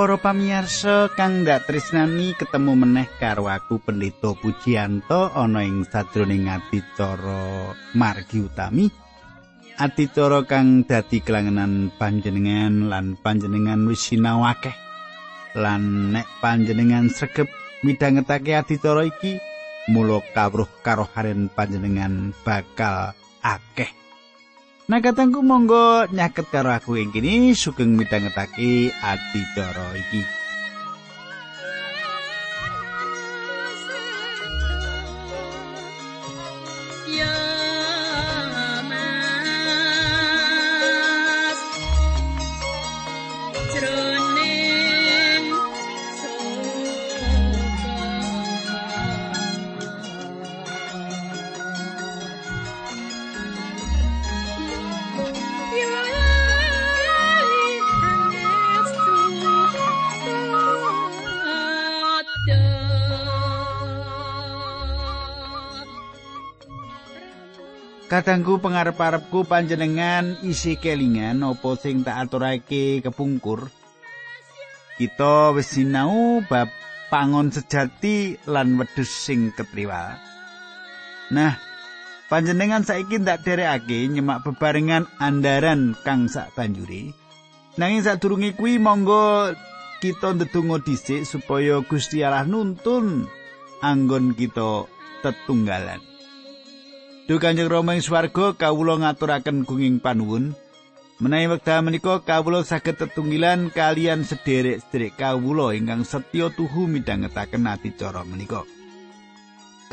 Para pamirsa kang ndak tresnani ketemu meneh karo aku Pendeta Pujiyanto ana ing sadroning adicara margi utami. Adicara kang dadi kelangenan panjenengan lan panjenengan wis sinau akeh. Lan nek panjenengan sregep midhangetake adicara iki, mula kawruh karo panjenengan bakal akeh Nah katangku monggo nyaket karo aku ing kene sugeng midhangetake adicara iki. Kadangku pengarep-arepku panjenengan isi kelingan apa sing tak aturake kepungkur. Kita wis sinau bab pangon sejati lan wedhus sing ketriwal. Nah, panjenengan saiki ndak derekake nyemak bebarengan andaran kang sak banjuri. Nanging sadurunge kuwi monggo kita ndedonga dhisik supaya Gusti Allah nuntun anggon kita tetunggalan. Duh Kanjeng Rama ing swarga kawula ngaturaken gunging panuwun. Menawi wekdal menika kawula saged tetunggilan kalian sederek-sederek kawula ingkang setya tuhu midhangetaken adicara menika.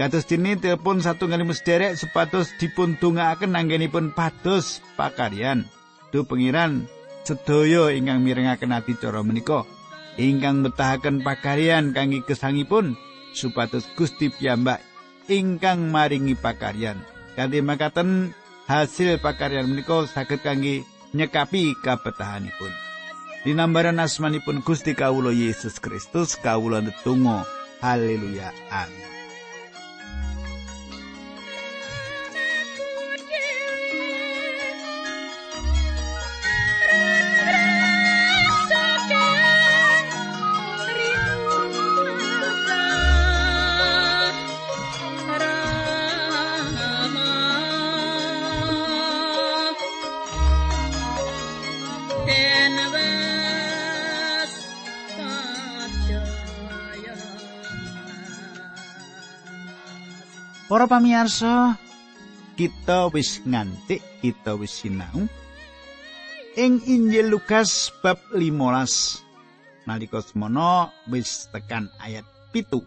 Kados dene telepon satunggaling sederek supados dipun dongaaken anggenipun pados pakaryan. Duh pengiran sedaya ingkang mirengaken adicara menika ingkang betahaken pakaryan kangge kesangipun supados Gusti piyambak ingkang maringi pakaryan. Kanthi makaten hasil pakaryan menika saged kangge nyekapi kabetahanipun. Dinambaran asmanipun Gusti Kawulo Yesus Kristus kawula ndedonga. Haleluya. Amin. Para pamirsa, kita wis ngantik, kita wis sinau ing Injil Lukas bab 15. Nalika semono wis tekan ayat pitu.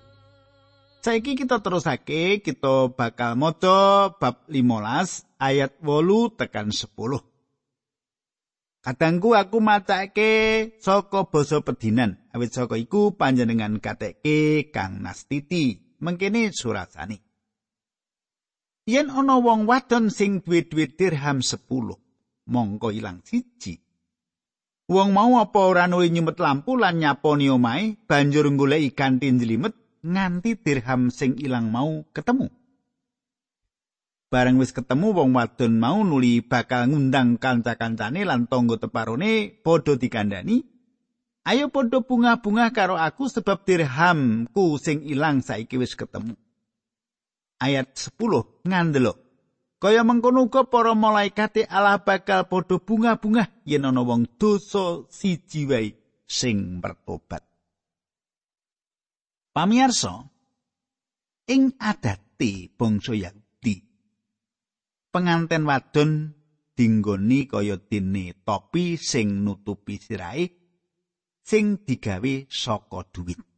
Saiki kita terusake, kita bakal maca bab 15 ayat 8 tekan 10. Kadangku aku matake saka basa pedinan, awit saka iku panjenengan kateke Kang Nastiti. Mengkene surasane. Yen ana wong wadon sing duwe-duwe dirham 10 mongko ilang siji. Wong mau apa ora nuwi nyumet lampu lan nyaponi omahe banjur golek ikan tinjlimet nganti dirham sing ilang mau ketemu. Bareng wis ketemu wong wadon mau nuli bakal ngundang kanca-kancane lan tangga teparone padha dikandani ayo padha bunga-bunga karo aku sebab dirhamku sing ilang saiki wis ketemu ayat 10 ngandelo. Kaya mengkono uga para malaikat Allah bakal padha bunga-bunga yen ana wong dosa siji wae sing bertobat. Pamirsa, ing adati bangsa Yahudi, penganten wadon dinggoni kaya dene topi sing nutupi sirahe sing digawe saka duit.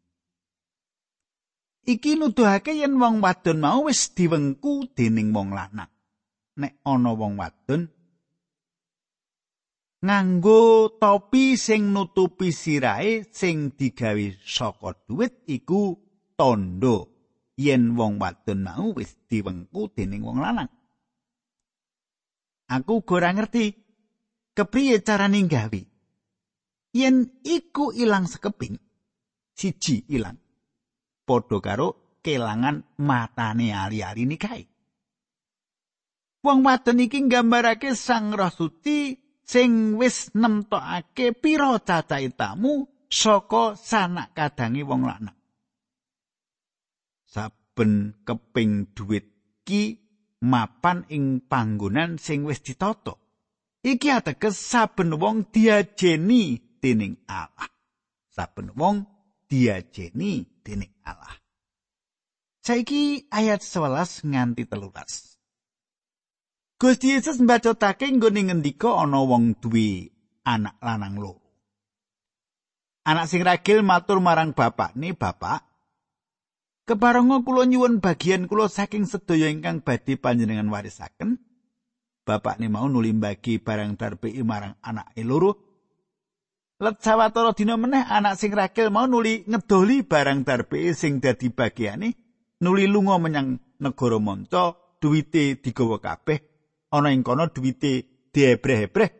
Iki nuduhake yen wong wadon mau wis diwengku dening wong lanang. Nek ana wong wadon nganggo topi sing nutupi sirahe sing digawe saka dhuwit iku tondo yen wong wadon mau wis diwengku dening wong lanang. Aku ora ngerti kepriye carane gawe. Yen iku ilang sekeping, siji ilang. Padha karo kelangan matane ali-ali nikahe. Wong wadon iki nggambarake Sang Roh Suci sing wis nemtokake pira cacahe tamu saka sanak kadange wong lanang. Saben keping dhuwit ki mapan ing panggonan sing wis ditata. Iki ateges saben wong diajeni dening Allah. Saben wong diajeni dening Allah. Saiki ayat 11 nganti telulas. Gusti Yesus mbacotake nggone ngendika ana wong duwe anak lanang loro. Anak sing ragil matur marang bapak, "Ni bapak, keparenga kula nyuwun bagian kula saking sedaya ingkang badhe panjenengan warisaken." Bapak ni mau nuli bagi barang darbe marang anak loro. Let sawetara dina meneh anak sing ragil mau nuli ngedoli barang darbe sing dadi bagiane, nuli lunga menyang negara monco, duwite digawa kabeh ana ing kono duwite diebreh-ebreh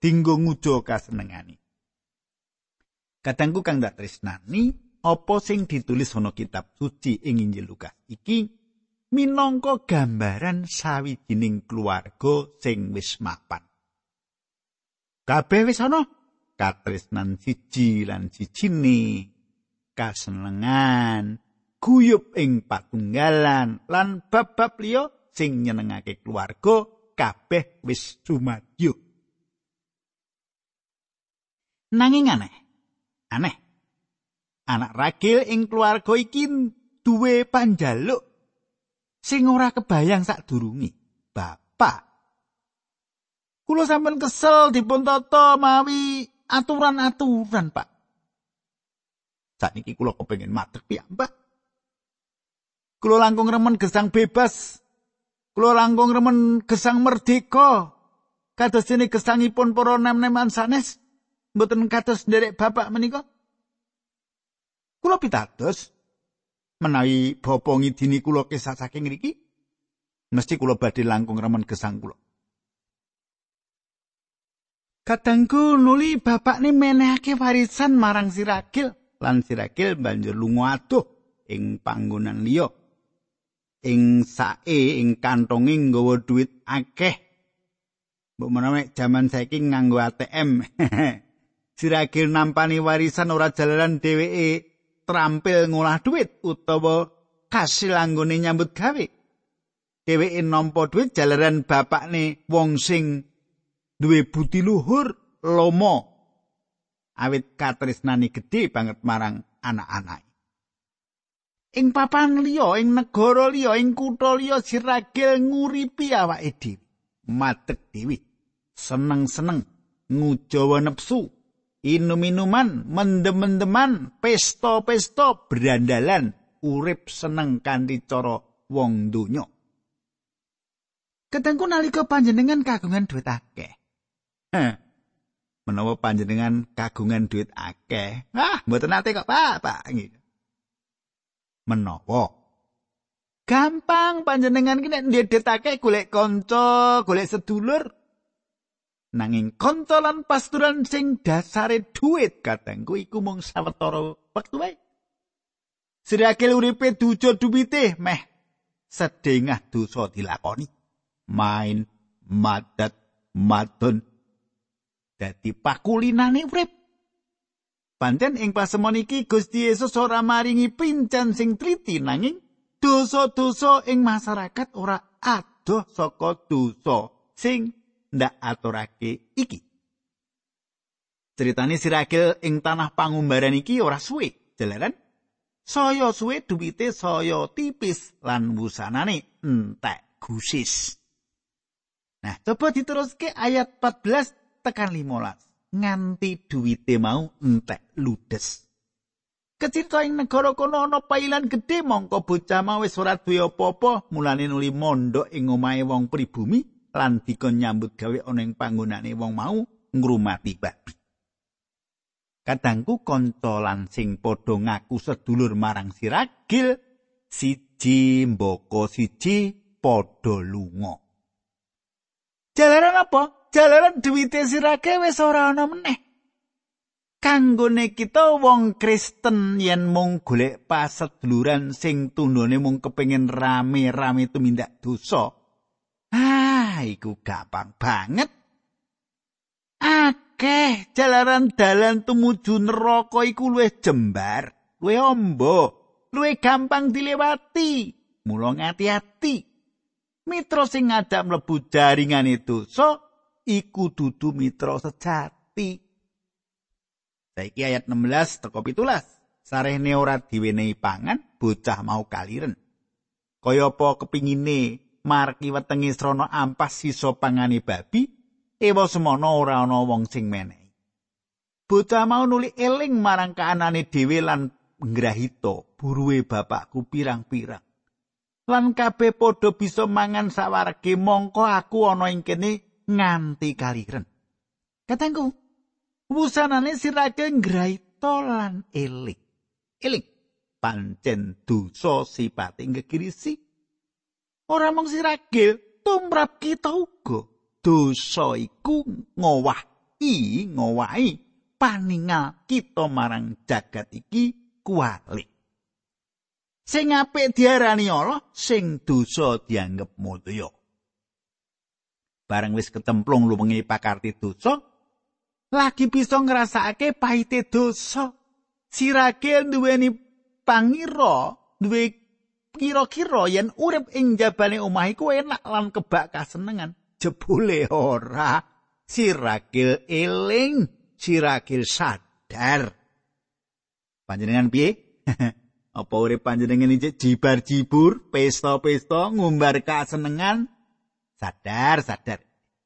dinggo ngujo kasenengani. Katangku kang dak tresnani, apa sing ditulis ana kitab suci ing Injil Lukas iki minangka gambaran sawijining keluarga sing wis mapan. Kabeh wis ana katresnan siji lan sijine kasenengan guyub ing patunggalan lan bab-bab liya sing nyenengake keluarga kabeh wis sumadyo. Nanging aneh. Aneh. Anak ragil ing keluarga iki duwe panjaluk sing ora kebayang sadurungi. Bapak. Kulo sampean kesel dipun tata mawi aturan-aturan, Pak. Sakniki kulo kepengin matek piyambak. Kulo langkung remen gesang bebas Kula langkung remen gesang merdeka. Kados dene gesangipun para nem-neman sanes mboten kados nderek bapak menika. Kula pitados menawi bapa ngidini kula kisah saking ngriki mesti kula badhe langkung remen gesang kula. Kadangku nuli bapak ni menehake warisan marang Sirakil lan Sirakil banjur lunga adoh ing panggonan liya. ing sae ing kantonge nggawa duit akeh. Mbok menawa jaman saiki nganggo ATM. Siragil nampani warisan ora jalaran dheweke trampil ngolah duit utawa kasil anggone nyambut gawe. Dheweke nampa duit jalaran bapakne wong sing duwe budi luhur lomo. Awit katresnani gedhe banget marang anak-anak. ing papan liya ing negara liya ing kutha liya siragil nguripi awake dhewe matek dhewe seneng-seneng ngujawa nepsu inum-inuman mendem-mendeman pesta-pesta berandalan urip seneng kanthi cara wong donya Ketengku nalika panjenengan kagungan duit akeh. Menawa panjenengan kagungan duit akeh, ah mboten nate kok, Pak, Pak. menawa? Gampang panjenengan ki nek ndedhetake golek kanca, golek sedulur. Nanging kanca lan pasturan sing dasare duit katengku iku mung sawetara wektu wae. Sirakil uripe dujo duwite meh. Sedengah dosa dilakoni. Main madat madon dadi pakulinane urip Pancen ing pasemon iki Gusti Yesus ora maringi pincan sing triti nanging dosa-dosa ing masyarakat ora adoh saka dosa sing ndak aturake iki. Ceritane Sirakil ing tanah pangumbaran iki ora suwe, jalaran saya suwe duwite saya tipis lan wusanane entek gusis. Nah, coba diteruske ayat 14 tekan 15. nganti duwite mau entek ludes. Kecita ing negara kono ana pailan gedhe mongko bocah mau wis ora duwe apa-apa, mulane nuli mondok ing omahe wong pribumi lan dikon nyambut gawe ana ing panggonane wong mau ngrumati babi. Kadangku kanca lan sing padha ngaku sedulur marang siragil siji mboko siji padha lunga. Jalaran apa? Jalaran duwite sirake wis ora ana meneh. Kanggone kita wong Kristen yen mung golek paseduluran sing tundone mung kepengin rame-rame tumindak dosa. Ah, iku gampang banget. akeh jalaran dalan tumuju neraka iku luwih jembar luwih amba luwih gampang dilewati mula ngati-ati mitra sing ngajak mlebu jaringan itu so iku dudu mitra sejati. Saiki ayat 16 teko 17 sarehne ora diwenehi pangan bocah mau kaliren. Kaya apa kepingine marki wetenge srana ampas sisa pangane babi ewa semono ora ana wong sing menehi. Bocah mau nuli eling marang kaanane dhewe lan ngrahita buruwe bapakku pirang-pirang. Lan kabeh padha bisa mangan sawarge mongko aku ana ing kene nganti kaliren katangku wusanane sirake ngrahita lan eling eling pancen dosa sipate ngekirisi ora mung siragil tumrap kita uga. Dosa iku ngowahi ngowahi. Paningal kita marang jagat iki kuali sing apik diarani Allah sing dosa dianggep mulya bareng wis ketemplung luwengi pakarti dosa lagi bisa ngrasakake pahite dosa. Siragil duweni pangira duwe kira-kira yen urip ing jabane omah iku enak lan kebak kasenengan. Jebule ora? Siragil eling siragil sadar. Panjenengan piye? Apa urip panjenengan iki jibar jibur pesta-pesta ngumbar kasenengan sadar sadar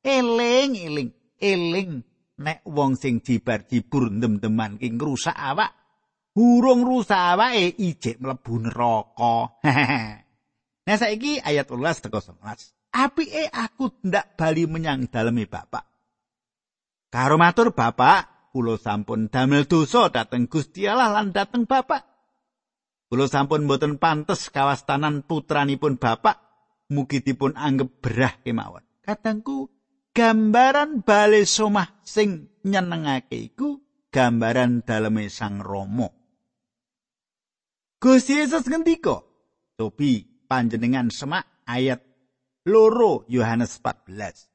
eling eling eling nek wong sing jibar jibur ndem-deman ki ngrusak awak Burung rusak awake ijek mlebu neraka. nah saiki ayat 12 teko 11. Apike aku ndak bali menyang daleme bapak. Karo matur bapak, kula sampun damel dosa dhateng Gusti Allah lan dhateng bapak. Kula sampun boten pantes kawastanan putranipun bapak mugi dipun anggap berah kemawon. Katangku gambaran bale somah sing nyenengake iku gambaran daleme Sang Rama. Gusti Yesus ngendika, "Tobi panjenengan semak ayat loro Yohanes 14."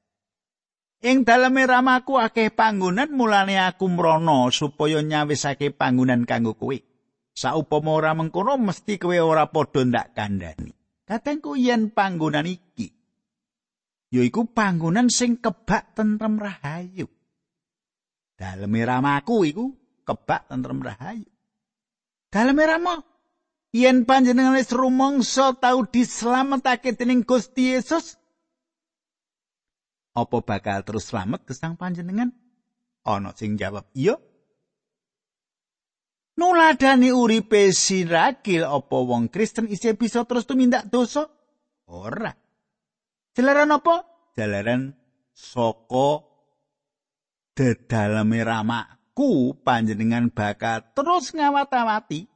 Ing daleme ramaku akeh panggonan mulane aku mrono supaya nyawisake panggonan kanggo kowe. Saupama ora mengkono mesti kowe ora padha ndak kandhani. Katengku yen panggonan iki yaiku panggonan sing kebak tentrem rahayu. Daleme ramaku iku kebak tentrem rahayu. Daleme ramaku yen panjenengan wis rumangsa tau dislametake dening Gusti Yesus apa bakal terus slamet gesang panjenengan ana sing jawab iya nuladani uripe sirakil apa wong Kristen isih bisa terus tumindak dosa? Ora. Jalaran apa? Jalaran saka dedaleme ramaku panjenengan bakal terus ngawat-awati.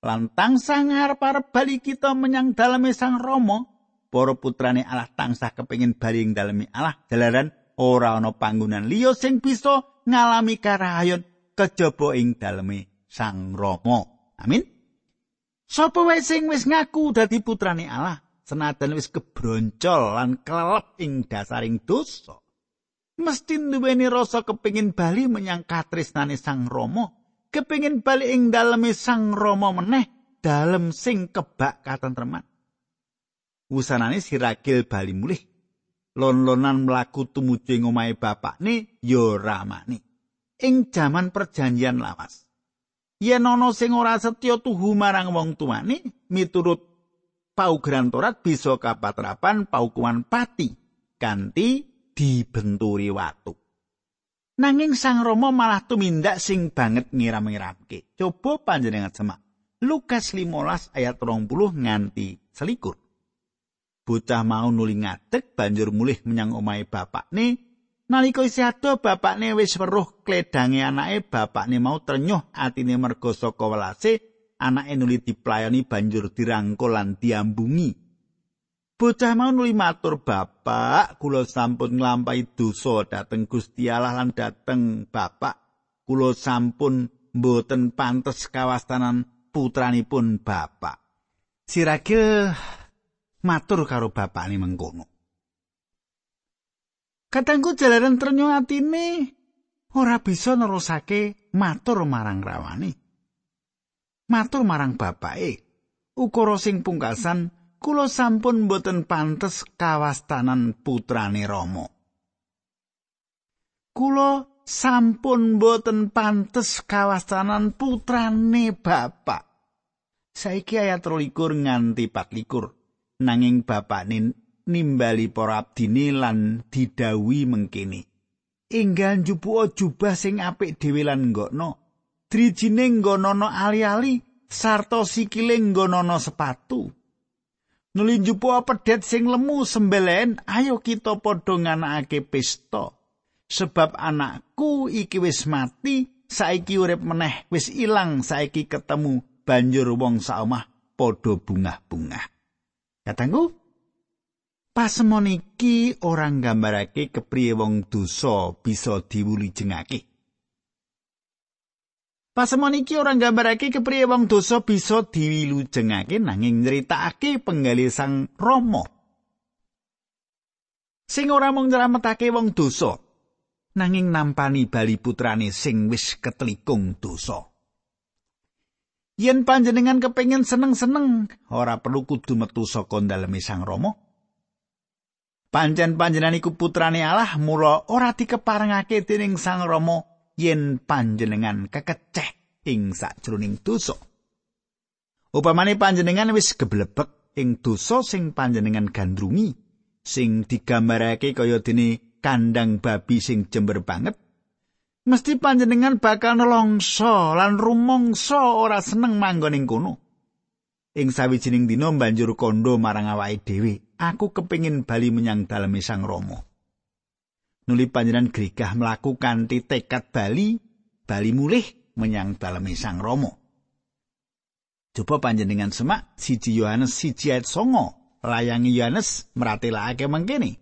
Lan tansah ngarep-arep bali kita menyang daleme Sang Rama, para putrane Allah tansah kepengin bali ing daleme Allah. Jalaran ora ana panggonan liya sing bisa ngalami karahayon kejaba ing daleme Sang Rama. Amin. Sapa wae sing wis ngaku dadi putrane Allah, senajan wis kebroncol lan kelelep ing dasaring dosa, mesti duweni rasa kepengin bali menyang katresnane Sang Rama kepingin bali ing daleme sang Rama meneh dalem sing kebak katentreman. Wusanane siragil bali mulih. Lon-lonan mlaku tumuju ing omahe bapakne ya ramane. Ing jaman perjanjian lawas. Yen ana sing ora setya tuhu marang wong tuane miturut paugeran Torat bisa kapatrapan paukuman pati kanthi dibenturi watu. Nanging Sang Rama malah tumindak sing banget ngiram-ngiramke. Coba panjenengan semak. Lukas 15 ayat 20 nganti selikur. Bocah mau nuli ngadeg banjur mulih menyang omahe bapakne. Nalika isih ado bapakne wis weruh kledange anake, bapakne mau ternyuh atine merga saka welase, anake nuli diplayani banjur dirangkul lan diambungi. Bocah mau nuli matur bapak, kula sampun nglampahi dosa dhateng Gusti Allah lan dhateng bapak. Kula sampun mboten pantes kawastanan putranipun bapak. Siragil matur karo bapakne mengkono. Katangku jalaran trenyo atine ora bisa nerusake matur marang rawane. Matur marang bapake, ukara sing pungkasan kula sampun boten pantes kawastanan putrane Rama. Kula sampun boten pantes kawastanan putrane bapak. Saiki ayat 23 nganti 24 nanging bapakne nimbali para abdine lan didawi mengkene. Enggal njupuk jubah sing apik dhewe lan nggokno. Drijine nggonono ali-ali sarta sikile nggonono sepatu. Nuli njupuk pedet sing lemu sembelen, ayo kita padha nganakake pesta. Sebab anakku iki wis mati, saiki urip meneh, wis ilang saiki ketemu banjur wong saomah padha bungah-bungah. Katangku, Pasemon iki ora nggambarake kepriye wong dosa bisa diwulujengake. Pasemon iki ora nggambarake kepriye wong dosa bisa diwilujengake nanging nyritakake penggali sang Rama. Sing ora mung nyelametake wong dosa, nanging nampani bali putrane sing wis ketlikung dosa. Yen panjenengan kepengin seneng-seneng, ora perlu kudu metu saka daleme Sang Rama. Pancen panjenengan iku putrane Allah, mula ora dikeparengake dening Sang Rama yen panjenengan kekeceh ing sakjroning dosa. Upamane panjenengan wis geblebek ing dosa sing panjenengan gandrungi, sing digambarake kaya dene kandang babi sing jember banget, mesti panjenengan bakal nelongso lan rumangsa ora seneng manggon ing kono. Ing sawijining dina banjur kondo marang awake dhewe, aku kepingin bali menyang daleme Sang Rama. Nuli panjenengan grigah mlaku kanthi bali, bali mulih menyang daleme Sang Rama. Coba panjenengan semak siji Yohanes siji ayat songo layangi Yohanes meratelake mengkene.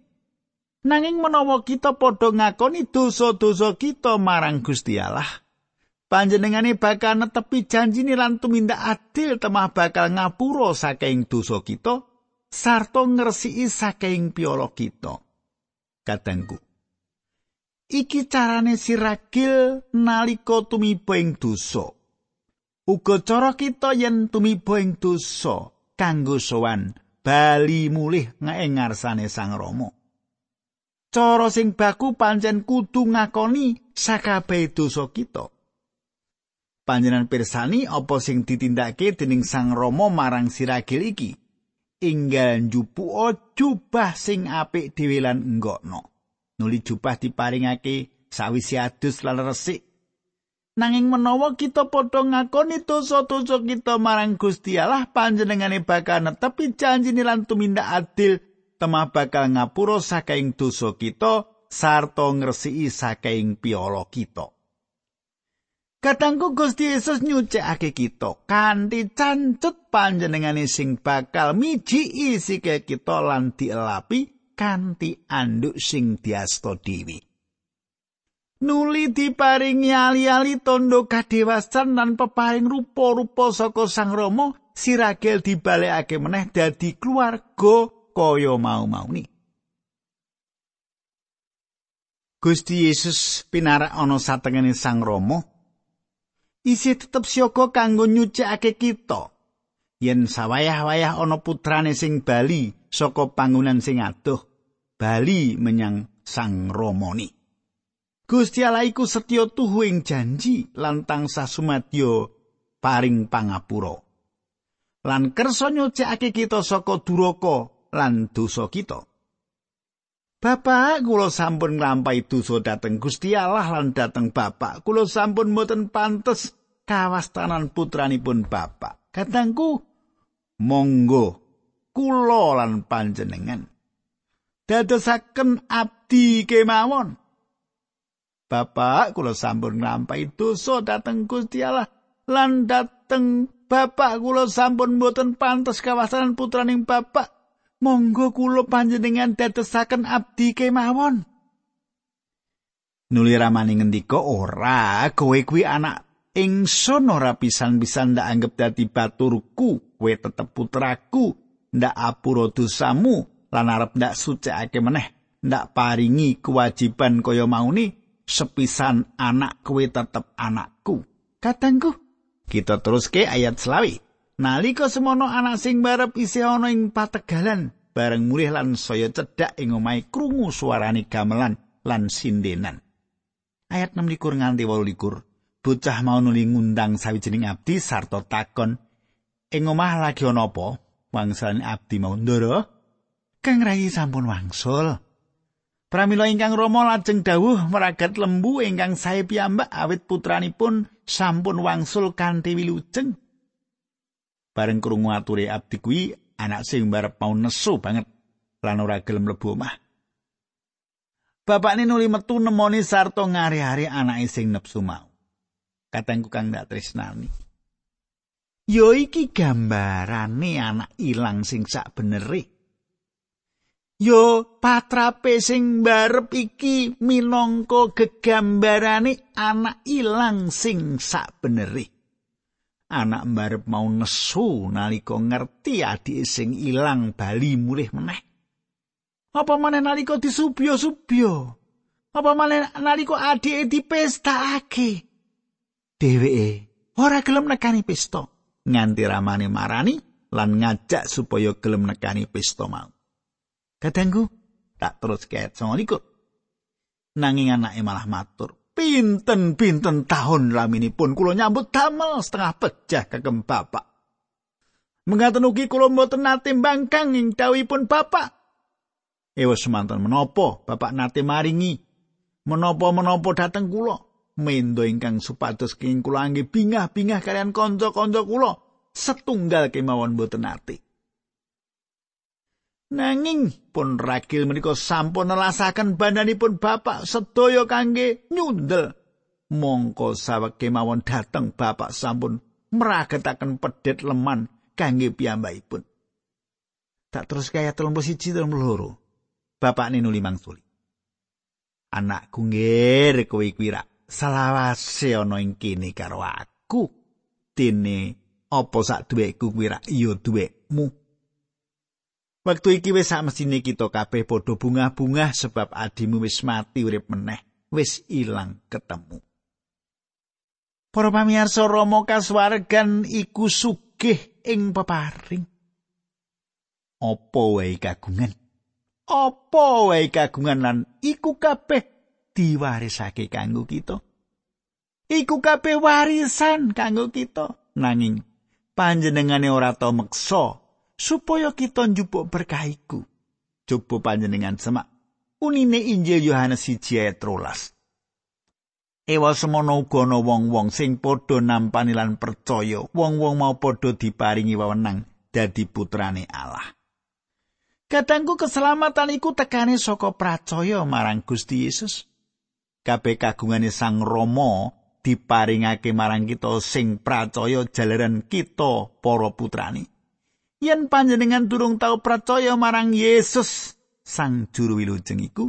Nanging menawa kita padha ngakoni dosa-dosa kita marang Gusti Allah, panjenengane bakal netepi janjine lan tumindak adil temah bakal ngapura saking dosa kita sarta ngresiki saking piolo kita. Kadangku. Iki carane siragil nalika tumiba ing dosa. Uga cara kita yen tumiba ing dosa kanggo sowan bali mulih ing ngarsane Sang Rama. Cara sing baku pancen kudu ngakoni sakabehe dosa kita. Panjenan pirsani apa sing ditindakake dening Sang Rama marang siragil iki? Enggal njupuk jubah sing apik dhewe lan enggokno. Nuli jubah diparingake sawise adus lan resik. Nanging menawa kita padha ngakoni dosa-dosa kita marang Gusti Allah, panjenengane bakal netepi janjine lan tumindak adil temah bakal ngapura saking dosa kita sarta ngresiki saking piolo kita. Kadangku Gusti Yesus nyucikake kita kanthi cancut panjenengane sing bakal miji sikil kita lan dielapi kanthi anduk sing diasto dewi. Nuli diparingi ali-ali tondo kadewasan lan peparing rupa-rupa saka Sang Rama, siragel dibalekake meneh dadi keluarga kaya mau-mauni. Gusti Yesus pinarak ana satengene Sang Rama isih tetep siaga kanggo nyucikake kita. Yen sawayah-wayah ana putrane sing bali saka pangunan sing adoh, bali menyang Sang Romoni. Gusti Allah iku setya tuhu ing janji lan tansah sumadyo paring pangapura. Lan kersa nyucikake kita saka duraka lan dosa kita. Bapak kula sampun nglampahi dosa dhateng Gusti Allah lan dhateng Bapak. Kula sampun mboten pantes kawastanan putranipun bapak. Katangku, monggo kula lan panjenengan dadosaken abdi kemawon. Bapak kula sampun nglampahi dosa dhateng Gusti Allah lan dhateng bapak kula sampun mboten pantes kawastanan putraning bapak. Monggo kula panjenengan dadosaken abdi kemawon. Nuli ramani ngendika ora kowe kuwi anak ingsun ora pisan-pisan ndak anggap dadi baturku kowe tetep putraku ndak apura dosamu lan arep ndak sucikake meneh ndak paringi kewajiban kaya mauni sepisan anak kowe tetep anakku. Katengku, kita teruske ayat selawi. Nalika semono anak sing barep isih ana ing pategalan, bareng mulih lan saya cedhak ing omahe krungu suarane gamelan lan sindenan. Ayat 6 likur nganti 8 bocah mau nuli ngundang sawijining abdi sarta takon, "Ing omah lagi ana apa?" Wangsalane abdi mau, "Ndara, Kang Rayi sampun wangsul." Pramila ingkang Rama lajeng dawuh meragat lembu ingkang sae piyambak awit putranipun sampun wangsul kanthi wilujeng. Bareng krungu ature abdi kuwi, anak sing barep mau nesu banget lan ora gelem mlebu omah. Bapakne nuli metu nemoni sarta ngari-ari anake sing nepsu mau. Katengku Kang dak tresnani. Yo iki gambarane anak ilang sing sak benere. Yo patrape sing barep iki minangka gegambarane anak ilang sing sak beneri. Anak barep mau nesu nalika ngerti adik sing ilang bali mulih meneh. Apa maneh nalika disubyo-subyo? Apa maneh nalika adike dipestakake? Dheweke ora gelem nekani pesta nganti ramane marani lan ngajak supaya gelem nekani pesta mau. Kadangku tak terus kayak sama. Nanging anake malah matur. Pinten-pinten tahun pun kula nyambut damel setengah pecah kagem bapak. Mengaten ugi kula mboten nate mbangkang ing dawuhipun bapak. Ewa semanten menapa bapak nate maringi? Menapa-menapa dateng kula? Mendo ingkang supados kenging kula angge bingah-bingah kalian kanca-kanca kula setunggal kemawon mboten nate. Nanging pun ragil menika sampun nelasaken bandanipun bapak sedaya kangge nyundel. Mongko sawek kemawon dateng bapak sampun meragetaken pedet leman kangge piyambakipun. Tak terus kaya telung posisi telung loro. Bapak ninu limang suli. Anakku ngir kowe kuwi salawase ana ing kene karo aku. Dene apa sak duweku kuwi rak ya duwekmu. Waktu iki wis sak mesine kita kabeh padha bunga-bunga sebab adimu wis mati urip meneh, wis ilang ketemu. Para pamirsa Rama kasuwargan iku sugih ing peparing. Apa wae kagungan? Apa wae kagungan lan iku kabeh diwarisake kanggo kita. Iku kabeh warisan kanggo kita. Nanging panjenengane ora tau meksa supaya kita njupuk berkah iku. Coba panjenengan semak unine Injil Yohanes 1 ayat 13. Ewa semono uga ana wong-wong sing padha nampani lan percaya, wong-wong mau padha diparingi wewenang dadi putrane Allah. Katangku keselamatan iku tekane saka percaya marang Gusti Yesus. Kabeh kagungane Sang Rama diparingake marang kita sing percaya jalaran kita para putrane. yen panjenengan durung tau percaya marang Yesus sang juru wilujeng iku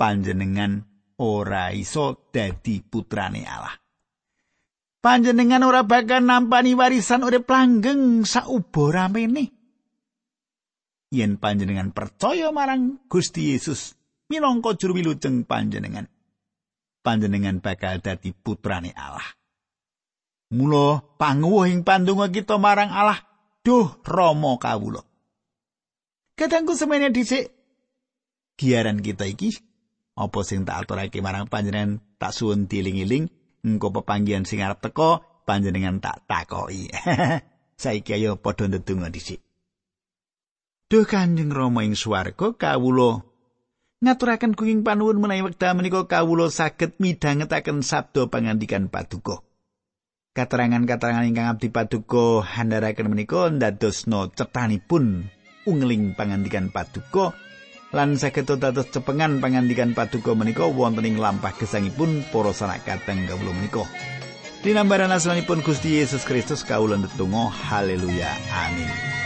panjenengan ora iso dadi putrane Allah panjenengan ora bakal nampani warisan urip langgeng saubo ramene yen panjenengan percaya marang Gusti Yesus minangka juru wilujeng panjenengan panjenengan bakal dadi putrane Allah Mula panguwuhing pandonga kita marang Allah Duh Rama kawula. Kadangku semene dhisik giaran kita iki apa sing tak aturake marang panjenengan tak suwun dieling-eling engko pepanggihan sing arep teko panjenengan tak takoki. Saiki ayo padha ndedonga dhisik. Duh Kanjeng Rama ing swarga kawula ngaturaken kuing panuwun menawi wekdal menika kawula saged midhangetaken sabda pangandikan paduka. Katerangan-katerangan ingkang abdi paduka handharaken menika ndadosno cetanipun ungling pangandikan paduka lan saged dados cepengan pangandikan paduka menika wonten ing lampah gesangipun para sanak kateng kawula menika. Dinambaran asmanipun Gusti Yesus Kristus kawula ndedonga haleluya amin.